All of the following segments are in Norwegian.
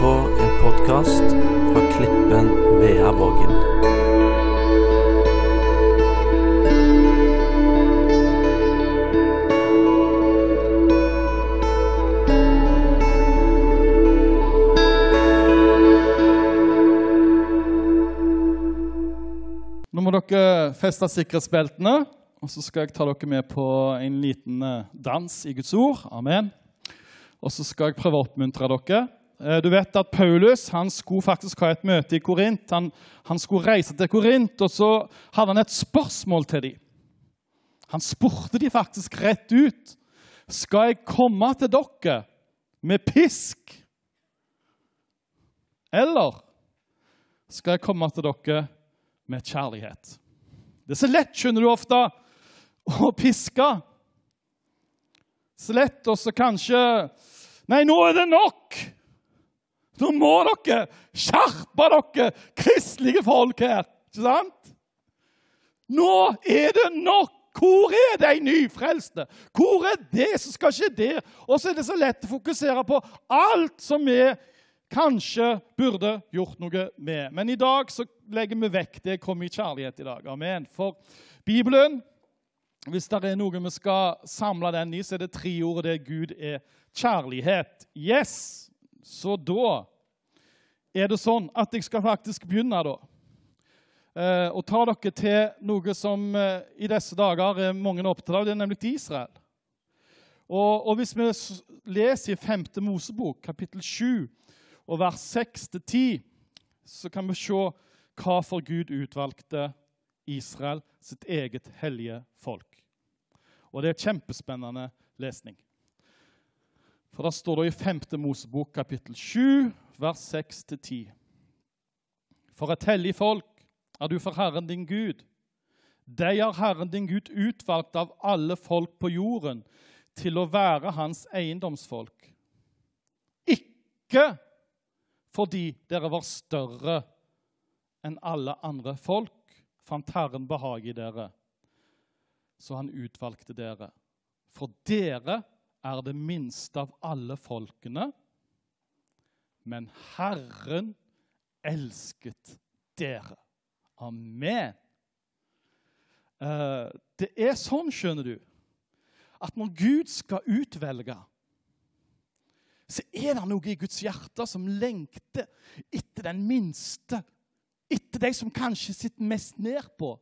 på en podkast fra Klippen Veaborgen. Nå må dere feste sikkerhetsbeltene, og så skal jeg ta dere med på en liten eh, dans i Guds ord. Amen. Og så skal jeg prøve å oppmuntre dere. Eh, Du vet at Paulus han skulle faktisk ha et møte i Korint. Han, han skulle reise til Korint, og så hadde han et spørsmål til dem. Han spurte de faktisk rett ut. Skal jeg komme til dere med pisk? Eller skal jeg komme til dere med kjærlighet? Det er så lett, skjønner du ofte, å piske. Så lett å så kanskje Nei, nå er det nok! Nå må dere skjerpe dere, kristelige folk her. Ikke sant? Nå er det nok! Hvor er de nyfrelste? Hvor er det som skal skje der? Og så er det så lett å fokusere på alt som vi kanskje burde gjort noe med. Men i dag så legger vi vekk det kom i kjærlighet i dag. Amen. For Bibelen, hvis det er noe vi skal samle den i, så er det tre ord, og det er Gud er kjærlighet. Yes! Så da er det sånn at jeg skal faktisk begynne, da. Eh, og ta dere til noe som eh, i disse dager er mange opptatt av, det er nemlig Israel. Og, og hvis vi leser i 5. Mosebok, kapittel 7, og vers 6-10, så kan vi se hva for Gud utvalgte Israel, sitt eget hellige folk. Og det er kjempespennende lesning. For da står det i 5. Mosebok, kapittel 7, vers 6-10. For et hellig folk er du for Herren din Gud. Deg har Herren din Gud utvalgt av alle folk på jorden til å være hans eiendomsfolk. Ikke fordi dere var større enn alle andre folk, fant Herren behag i dere, så han utvalgte dere. For dere er det minste av alle folkene, men Herren elsket dere. Amen. Eh, det er sånn, skjønner du, at når Gud skal utvelge, så er det noe i Guds hjerte som lengter etter den minste, etter de som kanskje sitter mest nedpå.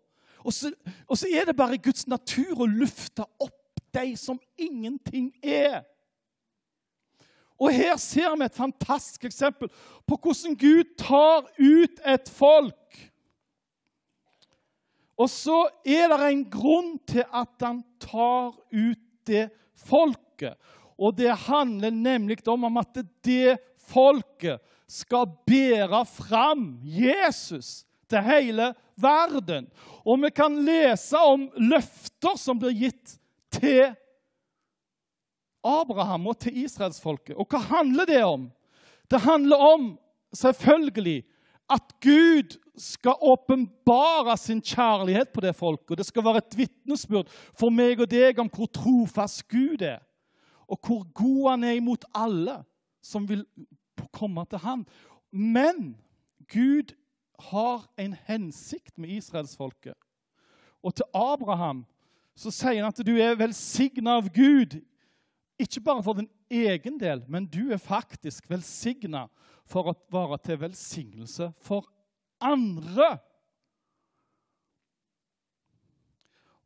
Og så, og så er det bare Guds natur å lufte opp de som ingenting er. Og her ser vi et fantastisk eksempel på hvordan Gud tar ut et folk. Og så er det en grunn til at han tar ut det folket. Og det handler nemlig om at det folket skal bære fram Jesus til hele verden. Og vi kan lese om løfter som blir gitt til Abraham og til israelsfolket. Og hva handler det om? Det handler om selvfølgelig at Gud skal åpenbare sin kjærlighet på det folket. Det skal være et vitnesbyrd for meg og deg om hvor trofast Gud er, og hvor god han er imot alle som vil komme til ham. Men Gud har en hensikt med israelsfolket. Og til Abraham så sier han at du er velsigna av Gud. Ikke bare for din egen del, men du er faktisk velsigna for å være til velsignelse for andre.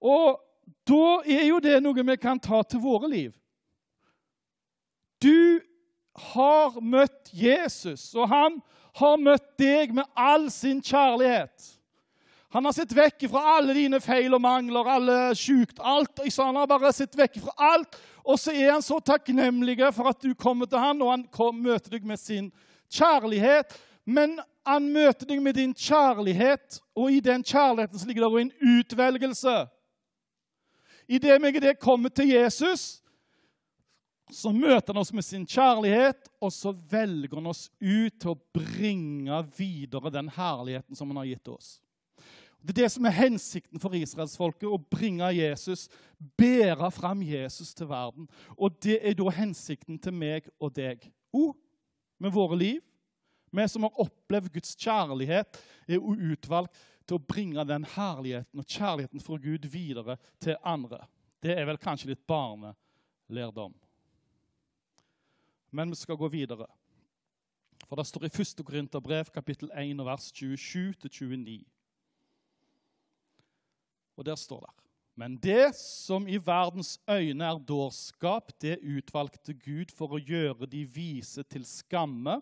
Og da er jo det noe vi kan ta til våre liv. Du har møtt Jesus, og han har møtt deg med all sin kjærlighet. Han har sett vekk fra alle dine feil og mangler, alle sjukt, alt. Han har bare sett vekk fra alt. Og så er han så takknemlig for at du kommer til han, og han møter deg med sin kjærlighet. Men han møter deg med din kjærlighet, og i den kjærligheten ligger det en utvelgelse. Idet meg det kommer til Jesus, så møter han oss med sin kjærlighet, og så velger han oss ut til å bringe videre den herligheten som han har gitt oss. Det er det som er hensikten for israelsfolket, å bringe Jesus, bære fram Jesus til verden. Og det er da hensikten til meg og deg. O, med våre liv, Vi som har opplevd Guds kjærlighet, er utvalgt til å bringe den herligheten og kjærligheten fra Gud videre til andre. Det er vel kanskje litt barnelærdom. Men vi skal gå videre. For det står i 1. Korinterbrev, kapittel 1, vers 27-29. Og der står det Men det som i verdens øyne er dårskap, det utvalgte Gud for å gjøre de vise til skamme.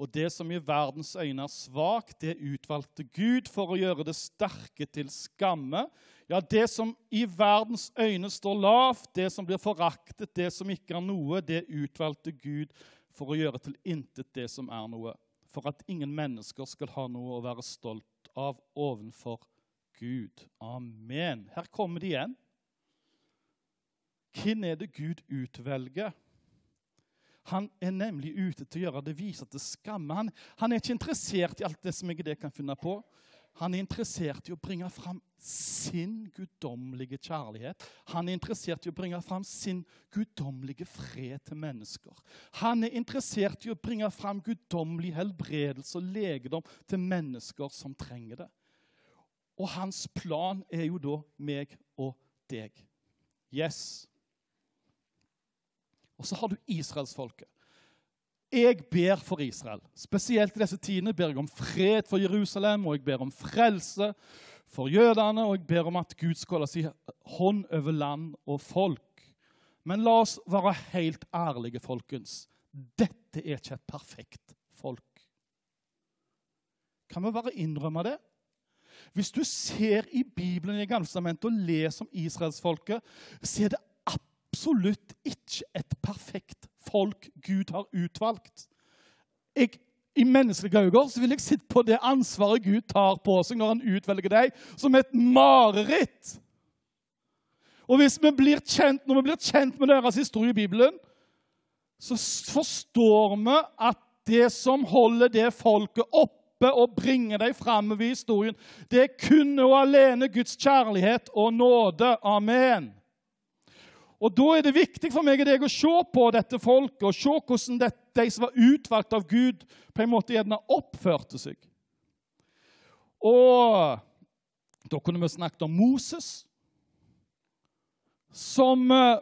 Og det som i verdens øyne er svakt, det utvalgte Gud for å gjøre det sterke til skamme. Ja, det som i verdens øyne står lavt, det som blir foraktet, det som ikke er noe, det utvalgte Gud for å gjøre til intet det som er noe. For at ingen mennesker skal ha noe å være stolt av ovenfor Gud. Amen. Her kommer det igjen. Hvem er det Gud utvelger? Han er nemlig ute til å gjøre det vise til skamme. Han, han, er ikke interessert i alt det som jeg det kan finne på. Han er interessert i å bringe fram sin guddommelige kjærlighet. Han er interessert i å bringe fram sin guddommelige fred til mennesker. Han er interessert i å bringe fram guddommelig helbredelse og legedom til mennesker som trenger det. Og hans plan er jo da meg og deg. Yes. Og så har du israelsfolket. Jeg ber for Israel. Spesielt i disse tidene ber jeg om fred for Jerusalem, og jeg ber om frelse for jødene, og jeg ber om at Gud skal holde sin hånd over land og folk. Men la oss være helt ærlige, folkens. Dette er ikke et perfekt folk. Kan vi bare innrømme det? Hvis du ser i Bibelen i Gamle og leser om israelsfolket, så er det absolutt ikke et perfekt folk Gud har utvalgt. Jeg, I menneskelige øyne vil jeg sitte på det ansvaret Gud tar på seg når han utvelger deg, som et mareritt. Og hvis vi blir kjent, Når vi blir kjent med deres historie i Bibelen, så forstår vi at det som holder det folket opp, oppe og bringe deg framover i historien. Det er kun og alene Guds kjærlighet og nåde. Amen. Og Da er det viktig for meg og deg å se på dette folket og se hvordan det, de som var utvalgt av Gud, på en måte gjerne oppførte seg. Og Da kunne vi snakket om Moses, som eh,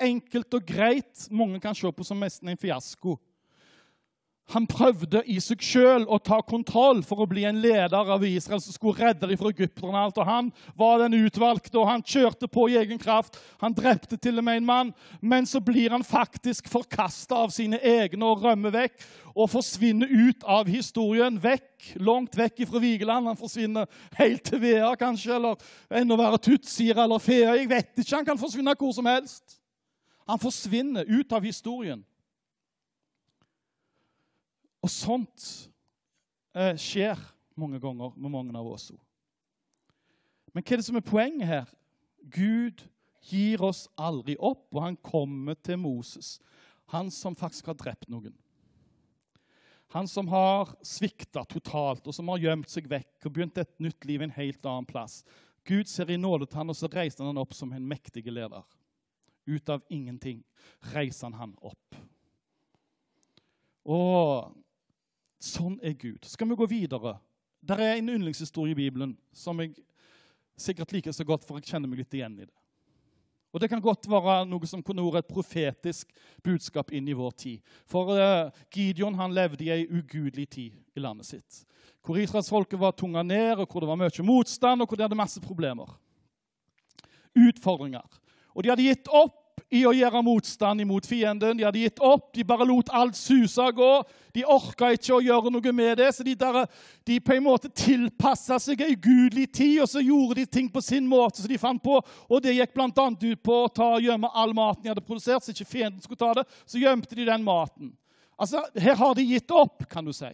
enkelt og greit mange kan se på som nesten en fiasko. Han prøvde i seg sjøl å ta kontroll for å bli en leder av Israel som skulle redde dem fra egypterne. og Han var den utvalgte, og han kjørte på i egen kraft. Han drepte til og med en mann. Men så blir han faktisk forkasta av sine egne og rømmer vekk. Og forsvinner ut av historien. Vekk, langt vekk fra Vigeland. Han forsvinner helt til Vea, kanskje, eller enda verre Tutsier eller Fea. Jeg vet ikke. Han kan forsvinne hvor som helst. Han forsvinner ut av historien. Og sånt eh, skjer mange ganger med mange av oss òg. Men hva er det som er poenget her? Gud gir oss aldri opp, og han kommer til Moses, han som faktisk har drept noen. Han som har svikta totalt, og som har gjemt seg vekk og begynt et nytt liv en helt annen plass. Gud ser i nåde til han, og så reiser han opp som en mektig leder. Ut av ingenting reiser han han opp. Og Sånn er Gud. Skal vi gå videre? Der er en yndlingshistorie i Bibelen som jeg sikkert liker så godt, for jeg kjenner meg litt igjen i det. Og Det kan godt være noe som kunne vært et profetisk budskap inn i vår tid. For uh, Gideon han levde i ei ugudelig tid i landet sitt. Hvor israelsfolket var tunga ned, og hvor det var mye motstand, og hvor de hadde masse problemer. Utfordringer. Og de hadde gitt opp i å gjøre motstand imot fienden. De hadde gitt opp, de bare lot alt suse av gå. De orka ikke å gjøre noe med det, så de, der, de på en måte tilpassa seg ei gudelig tid, og så gjorde de ting på sin måte som de fant på. Og det gikk bl.a. ut på å ta og gjemme all maten de hadde produsert, så ikke fienden skulle ta det. Så gjemte de den maten. Altså, Her har de gitt opp, kan du si.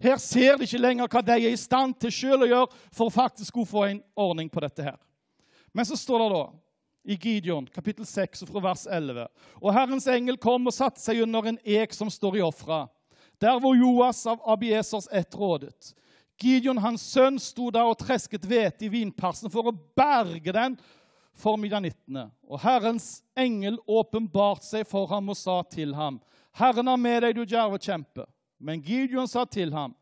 Her ser de ikke lenger hva de er i stand til sjøl å gjøre for faktisk å få en ordning på dette her. Men så står det da i Gideon, kapittel 6, fra vers 11. Og Herrens engel kom og satte seg under en ek som står i ofra, der hvor Joas av Abiesers ett rådet. Gideon, hans sønn, sto der og tresket hvete i vinpersen for å berge den for midjanittene. Og Herrens engel åpenbart seg for ham og sa til ham, Herren er med deg, du djerve kjempe. Men Gideon sa til ham,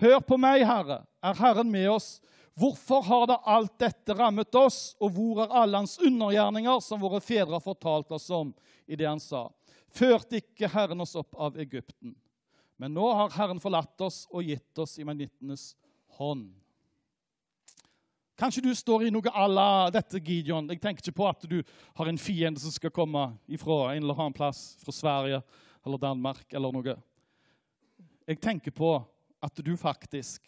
Hør på meg, Herre, er Herren med oss? Hvorfor har da alt dette rammet oss, og hvor er alle hans undergjerninger, som våre fedre har fortalt oss om? I det han sa, førte ikke Herren oss opp av Egypten. Men nå har Herren forlatt oss og gitt oss i menittenes hånd. Kanskje du står i noe à la dette, Gideon. Jeg tenker ikke på at du har en fiende som skal komme ifra en eller annen plass, fra Sverige eller Danmark eller noe. Jeg tenker på at du faktisk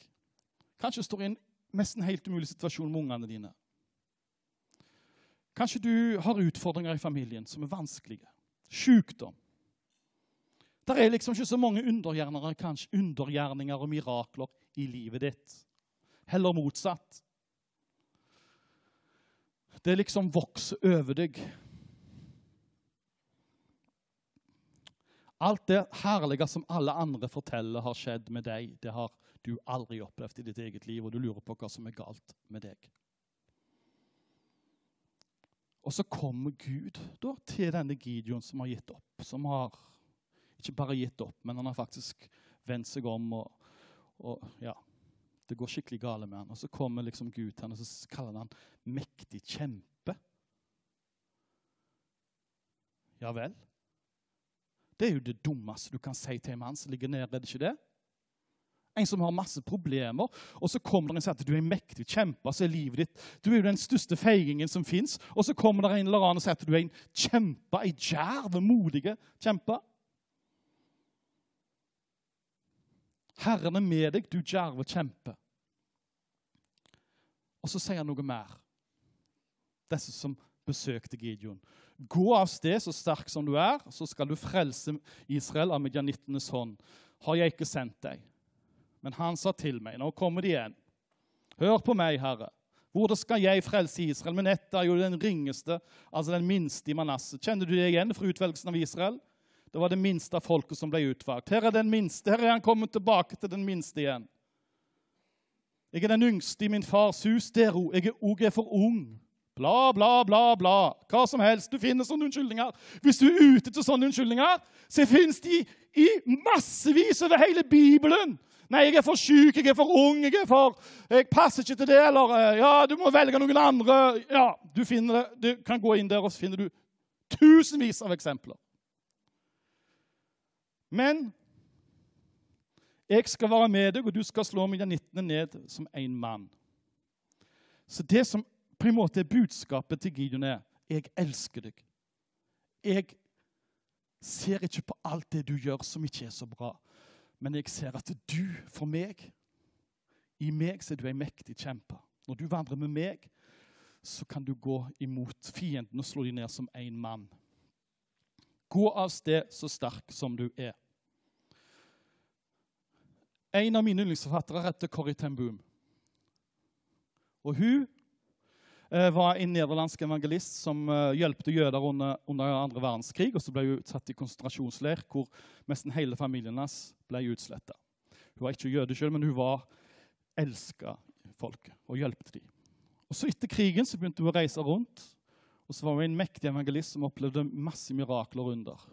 kanskje står i en nesten helt umulig situasjon med ungene dine. Kanskje du har utfordringer i familien som er vanskelige. Sykdom. Det er liksom ikke så mange undergjerninger, kanskje undergjerninger og mirakler i livet ditt. Heller motsatt. Det liksom vokser over deg. Alt det herlige som alle andre forteller har skjedd med deg, det har du aldri opplevd i ditt eget liv, og du lurer på hva som er galt med deg. Og så kommer Gud da, til denne Gideon som har gitt opp. Som har ikke bare gitt opp, men han har faktisk vendt seg om. og, og ja, Det går skikkelig gale med han. Og så kommer liksom Gud til han, og så kaller han han mektig kjempe. Ja vel? Det er jo det dummeste du kan si til en mann som ligger nede. er det ikke det? En som har masse problemer, og så kommer det en og sier at du er en mektig kjempe. så er livet ditt, Du er jo den største feigingen som fins. Og så kommer det en eller annen og sier at du er en kjempe, en djerv, modig kjempe. Herren er med deg, du djerve kjempe. Og så sier han noe mer. Disse som besøkte Gideon. Gå av sted så sterk som du er, så skal du frelse Israel av midjanittenes hånd. Har jeg ikke sendt deg? Men han sa til meg, nå kommer de igjen. Hør på meg, Herre. Hvordan skal jeg frelse Israel? Men ett er jo den ringeste, altså den minste i Manasseh. Kjenner du det igjen fra utvelgelsen av Israel? Det var det minste av folket som ble utvalgt. Her er den minste. Her er han kommet tilbake til den minste igjen. Jeg er den yngste i min fars hus. Der. Jeg er òg for ung. Bla, bla, bla, bla. Hva som helst. Du finner sånne unnskyldninger. Hvis du er ute til sånne unnskyldninger, så fins de i massevis over hele Bibelen. Nei, jeg er for syk, jeg er for ung, jeg er for Jeg passer ikke til det, eller eh, Ja, du må velge noen andre. Ja, du finner det. Du kan gå inn der, og så finner du tusenvis av eksempler. Men jeg skal være med deg, og du skal slå midjanittene ned som en mann. Så det som på en måte er budskapet til Gideon er jeg elsker deg. Jeg ser ikke på alt det du gjør som ikke er så bra, men jeg ser at du, for meg I meg så er du en mektig kjempe. Når du vandrer med meg, så kan du gå imot fienden og slå dem ned som én mann. Gå av sted så sterk som du er. En av mine yndlingsforfattere heter Corrie ten Boom. Og hun var en nederlandsk evangelist som uh, hjelpte jøder under, under andre verdenskrig. og Så ble hun satt i konsentrasjonsleir, hvor nesten hele familien hans ble utsletta. Hun var ikke jøde sjøl, men hun var elska folket og hjelpte dem. Og så Etter krigen så begynte hun å reise rundt. og Så var hun en mektig evangelist som opplevde masse mirakler under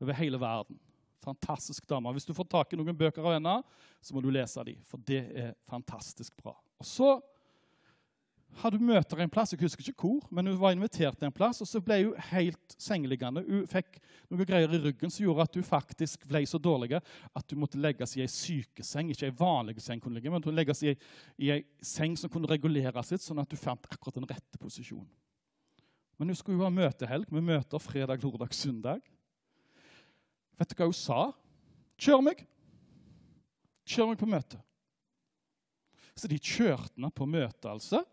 over hele verden. Fantastisk dame. Hvis du får tak i noen bøker av henne, så må du lese dem, for det er fantastisk bra. Og så hadde møter en plass, jeg husker ikke hvor, men hun var invitert til en plass, og så ble hun helt sengeliggende. Hun fikk noen greier i ryggen som gjorde at hun faktisk ble så dårlig at hun måtte legges i ei sykeseng. Ikke ei vanlig seng, kunne ligge, men hun legges i ei, seng som kunne reguleres litt, sånn at hun fant akkurat den rette posisjonen. Men hun skulle jo ha møtehelg Vi møter fredag, lørdag, søndag. Vet du hva hun sa? Kjør meg! Kjør meg på møte. Så de kjørte henne på møte, altså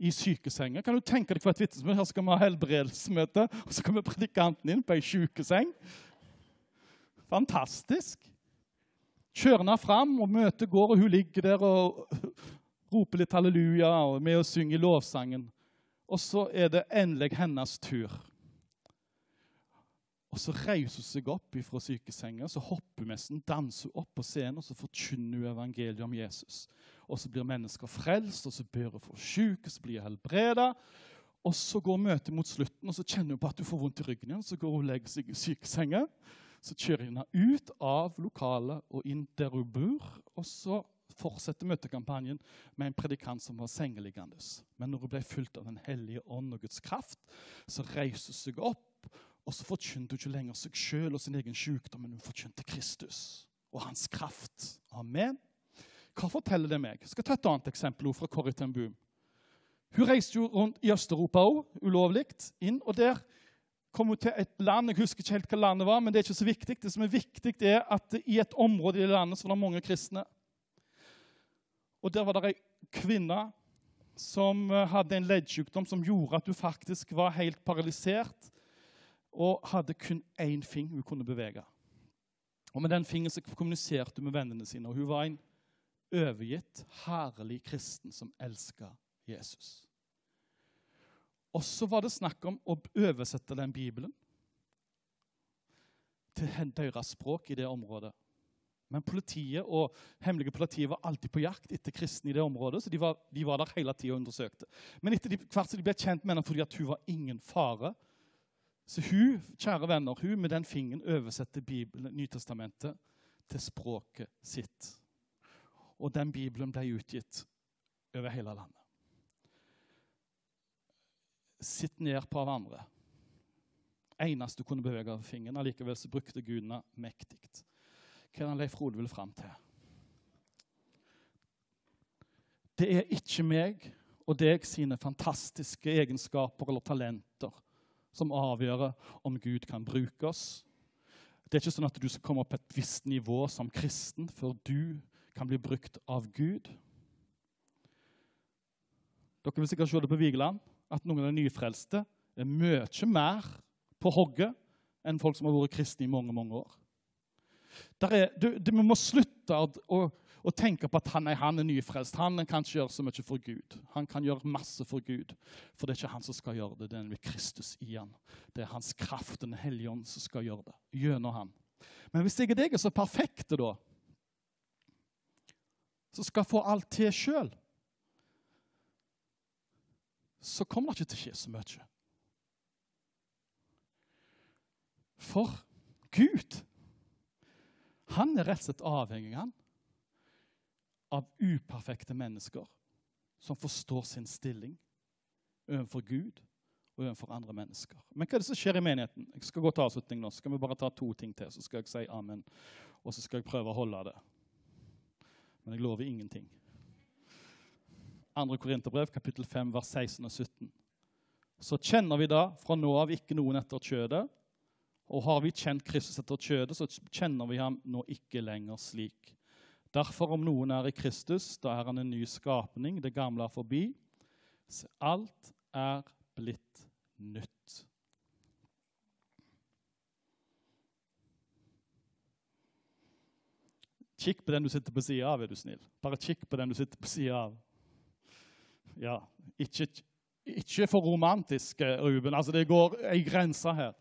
i sykesenger. Kan du tenke deg for et vitnesbyrd? Her skal vi ha helbredelsesmøte, og så kommer predikanten inn på ei sykeseng. Fantastisk. Kjører henne fram, og møtet går, og hun ligger der og roper litt halleluja og med og synger lovsangen. Og så er det endelig hennes tur. Og Så reiser hun seg opp fra sykesenga, så hopper hun nesten, danser opp på scenen og så forkynner hun evangeliet om Jesus og så blir mennesker frelst, og så ber hun for syke, så blir hun helbreda. Og så går møtet mot slutten, og så kjenner hun på at du får vondt i ryggen igjen. Så går hun og legger seg i sykesenga. Så kjører hun ut av lokalet og inn der hun bor. Og så fortsetter møtekampanjen med en predikant som var sengeliggende. Men når hun ble fulgt av Den hellige ånd og Guds kraft, så reiser hun seg opp. Og så forkynte hun ikke lenger seg sjøl og sin egen sykdom, men hun forkynte Kristus og hans kraft. Amen. Hva forteller det meg? Jeg skal ta et annet eksempel fra Corrie ten Boom. Hun reiste jo rundt i Øst-Europa òg, ulovlig, inn. Og der kom hun til et land Jeg husker ikke helt hva landet var, men det er ikke så viktig. Det som er viktig, er at i et område i det landet så var det mange kristne. Og der var det ei kvinne som eh, hadde en leddsykdom som gjorde at hun faktisk var helt paralysert og hadde kun én fing hun kunne bevege. Og Med den fingeren så kommuniserte hun med vennene sine. og Hun var en overgitt, herlig kristen som elska Jesus. Og så var det snakk om å oversette den Bibelen til deres språk i det området. Men politiet og hemmelige politiet var alltid på jakt etter kristne i det området. så De var, de var der hele tiden og undersøkte. Men etter de, hvert de ble kjent med henne fordi at hun var ingen fare, så hun kjære venner, hun med den fingeren oversetter Bibelen, Nytestamentet til språket sitt. Og den Bibelen ble utgitt over hele landet. Sitt ned på hverandre. Eneste du kunne bevege av fingeren. Allikevel så brukte gudene mektig. Hva er det Leif Rode vil fram til? Det er ikke meg og deg sine fantastiske egenskaper eller talenter som avgjør om Gud kan bruke oss. Det er ikke sånn at du skal komme opp på et visst nivå som kristen før du kan bli brukt av Gud. Dere vil sikkert se det på Vigeland, at noen av de nyfrelste er mye mer på hogget enn folk som har vært kristne i mange mange år. Er, du, du, vi må slutte å, å, tenke på at han er, han er nyfrelst. Han kan ikke gjøre så mye for Gud. Han kan gjøre masse for Gud. For det er ikke han som skal gjøre det, det er nemlig Kristus i han. Det er hans kraft, Den hellige ånd, som skal gjøre det gjennom han. Men hvis jeg og deg er så perfekte, da, som skal få alt til sjøl, så kommer det ikke til å skje så mye. For Gud, han er rett og slett avhengig han, av uperfekte mennesker som forstår sin stilling overfor Gud og overfor andre mennesker. Men hva er det som skjer i menigheten? Jeg skal gå til avslutning nå. Så skal vi bare ta to ting til, så skal jeg si amen. Og så skal jeg prøve å holde det men jeg lover ingenting. 2. Korinterbrev, kapittel 5, vers 16 og 17. Så kjenner vi da fra nå av ikke noen etter kjødet. Og har vi kjent Kristus etter kjødet, så kjenner vi ham nå ikke lenger slik. Derfor, om noen er i Kristus, da er han en ny skapning. Det gamle er forbi. Så alt er blitt nytt. Kikk på den du sitter på sida av, er du snill. Bare kikk på den du sitter på sida av. Ja, ikke, ikke, for romantisk, eh, Ruben. Altså, Det går ei grense her.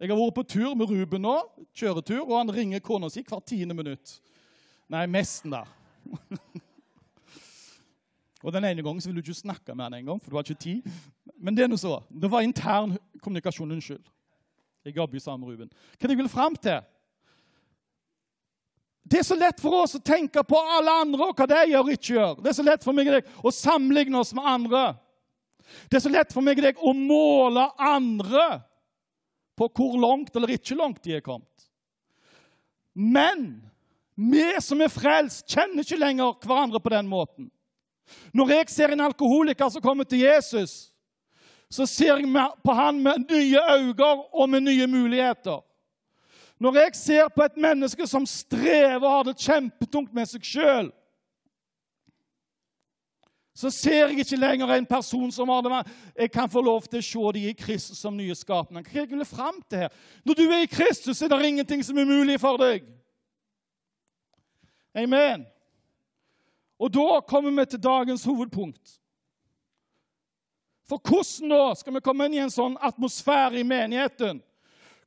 Jeg har vært på tur med Ruben nå, kjøretur, og han ringer kona si hvert tiende minutt. Nei, mesten, da. og den ene gangen så vil du ikke snakke med han engang, for du har ikke tid. Men det er noe så. Det var intern kommunikasjon. Unnskyld. Jeg jobber sammen med Ruben. Hva jeg vil fram til? Det er så lett for oss å tenke på alle andre og hva de gjør og ikke gjør. Det er så lett for meg og deg å sammenligne oss med andre. Det er så lett for meg og deg å måle andre på hvor langt eller ikke langt de er kommet. Men vi som er frelst, kjenner ikke lenger hverandre på den måten. Når jeg ser en alkoholiker som kommer til Jesus, så ser jeg på han med nye øyne og med nye muligheter. Når jeg ser på et menneske som strever og har det kjempetungt med seg sjøl, så ser jeg ikke lenger en person som har det Jeg kan få lov til å se dem i Kristus som nye skapende. Hva jeg vil fram til her? Når du er i Kristus, er det ingenting som er mulig for deg. Amen. Og da kommer vi til dagens hovedpunkt. For hvordan da skal vi komme inn i en sånn atmosfære i menigheten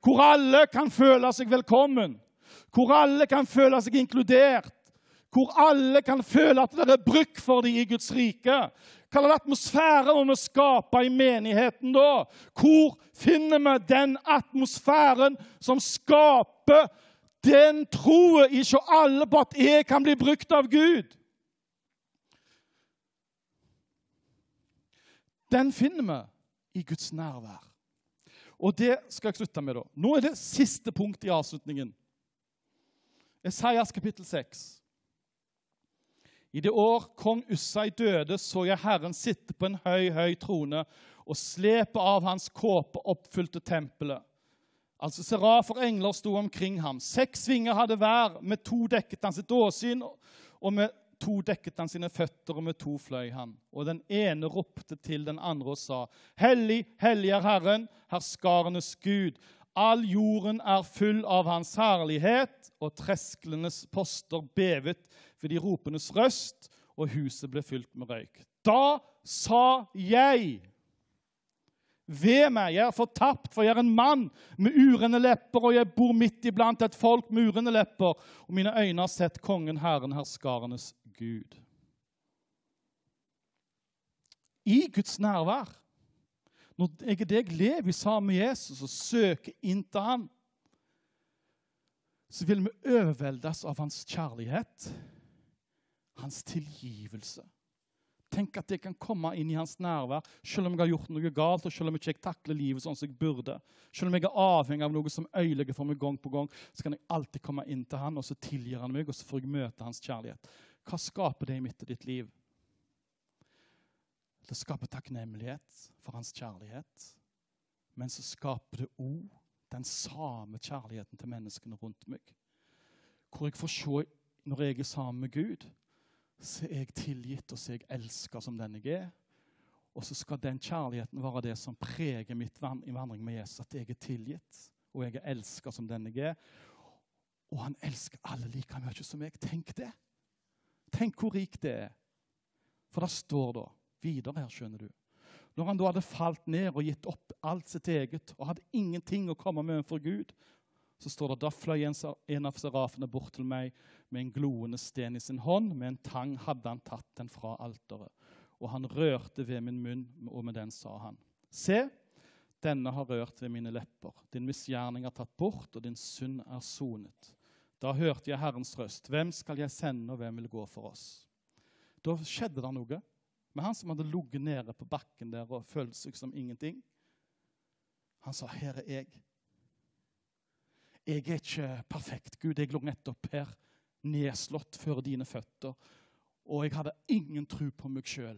hvor alle kan føle seg velkommen, hvor alle kan føle seg inkludert, hvor alle kan føle at det er bruk for dem i Guds rike. Hva slags atmosfære må vi skape i menigheten da? Hvor finner vi den atmosfæren som skaper den troen i hos alle på at jeg kan bli brukt av Gud? Den finner vi i Guds nærvær. Og det skal jeg slutte med. da. Nå er det siste punkt i avslutningen. Esaias kapittel 6. I det år kong Ussai døde, så jeg Herren sitte på en høy, høy trone, og slepe av hans kåpe oppfylte tempelet. Altså Serafer engler sto omkring ham. Seks vinger hadde hver, med to dekket han sitt åsyn, og med to dekket han sine føtter, og med to fløy han. Og den ene ropte til den andre og sa, Hellig, hellig er Herren, herskarenes Gud. All jorden er full av hans herlighet, og tresklenes poster bevet ved de ropendes røst, og huset ble fylt med røyk. Da sa jeg ved meg, jeg er fortapt, for jeg er en mann med urene lepper, og jeg bor midt iblant et folk med urene lepper, og mine øyne har sett kongen, Herren, herskarenes Gud. I Guds nærvær, når jeg og deg lever sammen med Jesus og søker inn til ham, så vil vi overveldes av hans kjærlighet hans tilgivelse. Tenk at jeg kan komme inn i hans nærvær selv om jeg har gjort noe galt, og selv om jeg ikke takler livet sånn som jeg burde. Selv om jeg er avhengig av noe som ødelegger for meg gang på gang, så kan jeg alltid komme inn til han, og så tilgir han meg, og så får jeg møte hans kjærlighet. Hva skaper det i midt av ditt liv? Det skaper takknemlighet for hans kjærlighet. Men så skaper det òg den samme kjærligheten til menneskene rundt meg. Hvor jeg får se, når jeg er sammen med Gud, så er jeg tilgitt, og så er jeg elska som den jeg er. Og så skal den kjærligheten være det som preger mitt vandring med Jesus. At jeg er tilgitt, og jeg er elska som den jeg er. Og han elsker alle like mye som meg. Tenk det. Tenk hvor rik det er. For det står da videre her, skjønner du. Når han da hadde falt ned og gitt opp alt sitt eget og hadde ingenting å komme med for Gud, så står det da fløy en av serafene bort til meg med en gloende sten i sin hånd. Med en tang hadde han tatt den fra alteret. Og han rørte ved min munn, og med den sa han, Se, denne har rørt ved mine lepper. Din misgjerning er tatt bort, og din synd er sonet. Da hørte jeg Herrens røst. Hvem skal jeg sende, og hvem vil gå for oss? Da skjedde det noe med han som hadde ligget nede på bakken der og følt seg som ingenting. Han sa, 'Her er jeg.' Jeg er ikke perfekt, Gud. Jeg lå nettopp her, nedslått før dine føtter. Og jeg hadde ingen tro på meg sjøl.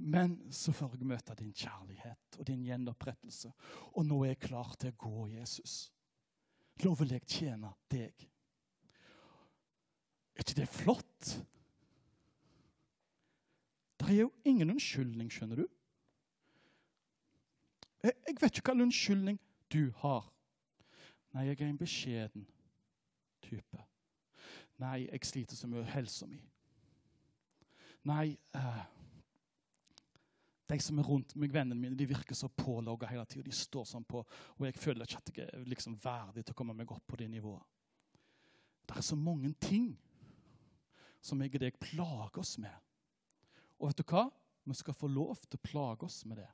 Men så får jeg møte din kjærlighet og din gjenopprettelse. Og nå er jeg klar til å gå, Jesus. Nå vil jeg tjene deg. Er ikke det flott? Det er jo ingen unnskyldning, skjønner du. Jeg, vet ikke hva unnskyldning du har. Nei, jeg er en beskjeden type. Nei, jeg sliter så mye med helsa mi. Nei eh, De som er rundt meg, vennene mine, de virker så pålogga hele tida. De står sånn på, og jeg føler ikke at jeg er liksom verdig til å komme meg opp på det nivået. Det er så mange ting som jeg og deg plager oss med. Og vet du hva? Vi skal få lov til å plage oss med det.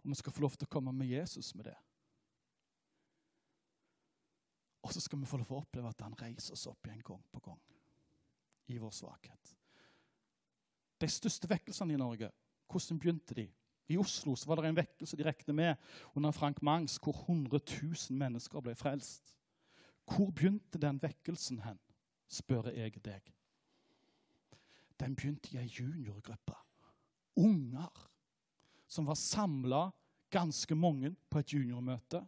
Og vi skal få lov til å komme med Jesus med det. Og så skal vi få oppleve at han reiser oss opp igjen gang på gang i vår svakhet. De største vekkelsene i Norge, hvordan begynte de? I Oslo var det en vekkelse de regnet med under Frank Mangs, hvor 100 000 mennesker ble frelst. Hvor begynte den vekkelsen hen, spør jeg deg. Den begynte i ei juniorgruppe. Unger som var samla, ganske mange, på et juniormøte.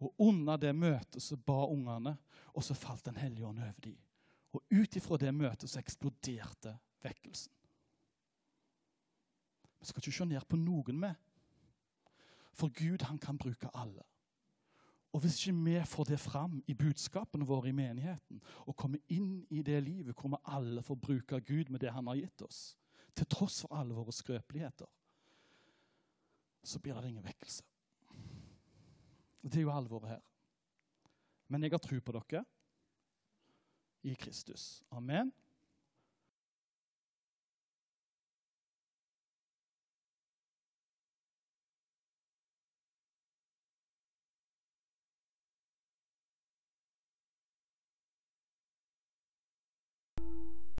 Og under det møtet så ba ungene, og så falt Den hellige ånd over dem. Og ut ifra det møtet så eksploderte vekkelsen. Vi skal ikke se ned på noen med. For Gud han kan bruke alle. Og hvis ikke vi får det fram i budskapene våre i menigheten, og kommer inn i det livet hvor vi alle får bruke Gud med det han har gitt oss, til tross for alle våre skrøpeligheter, så blir det ingen vekkelse. Det er jo alvoret her. Men jeg har tro på dere i Kristus. Amen.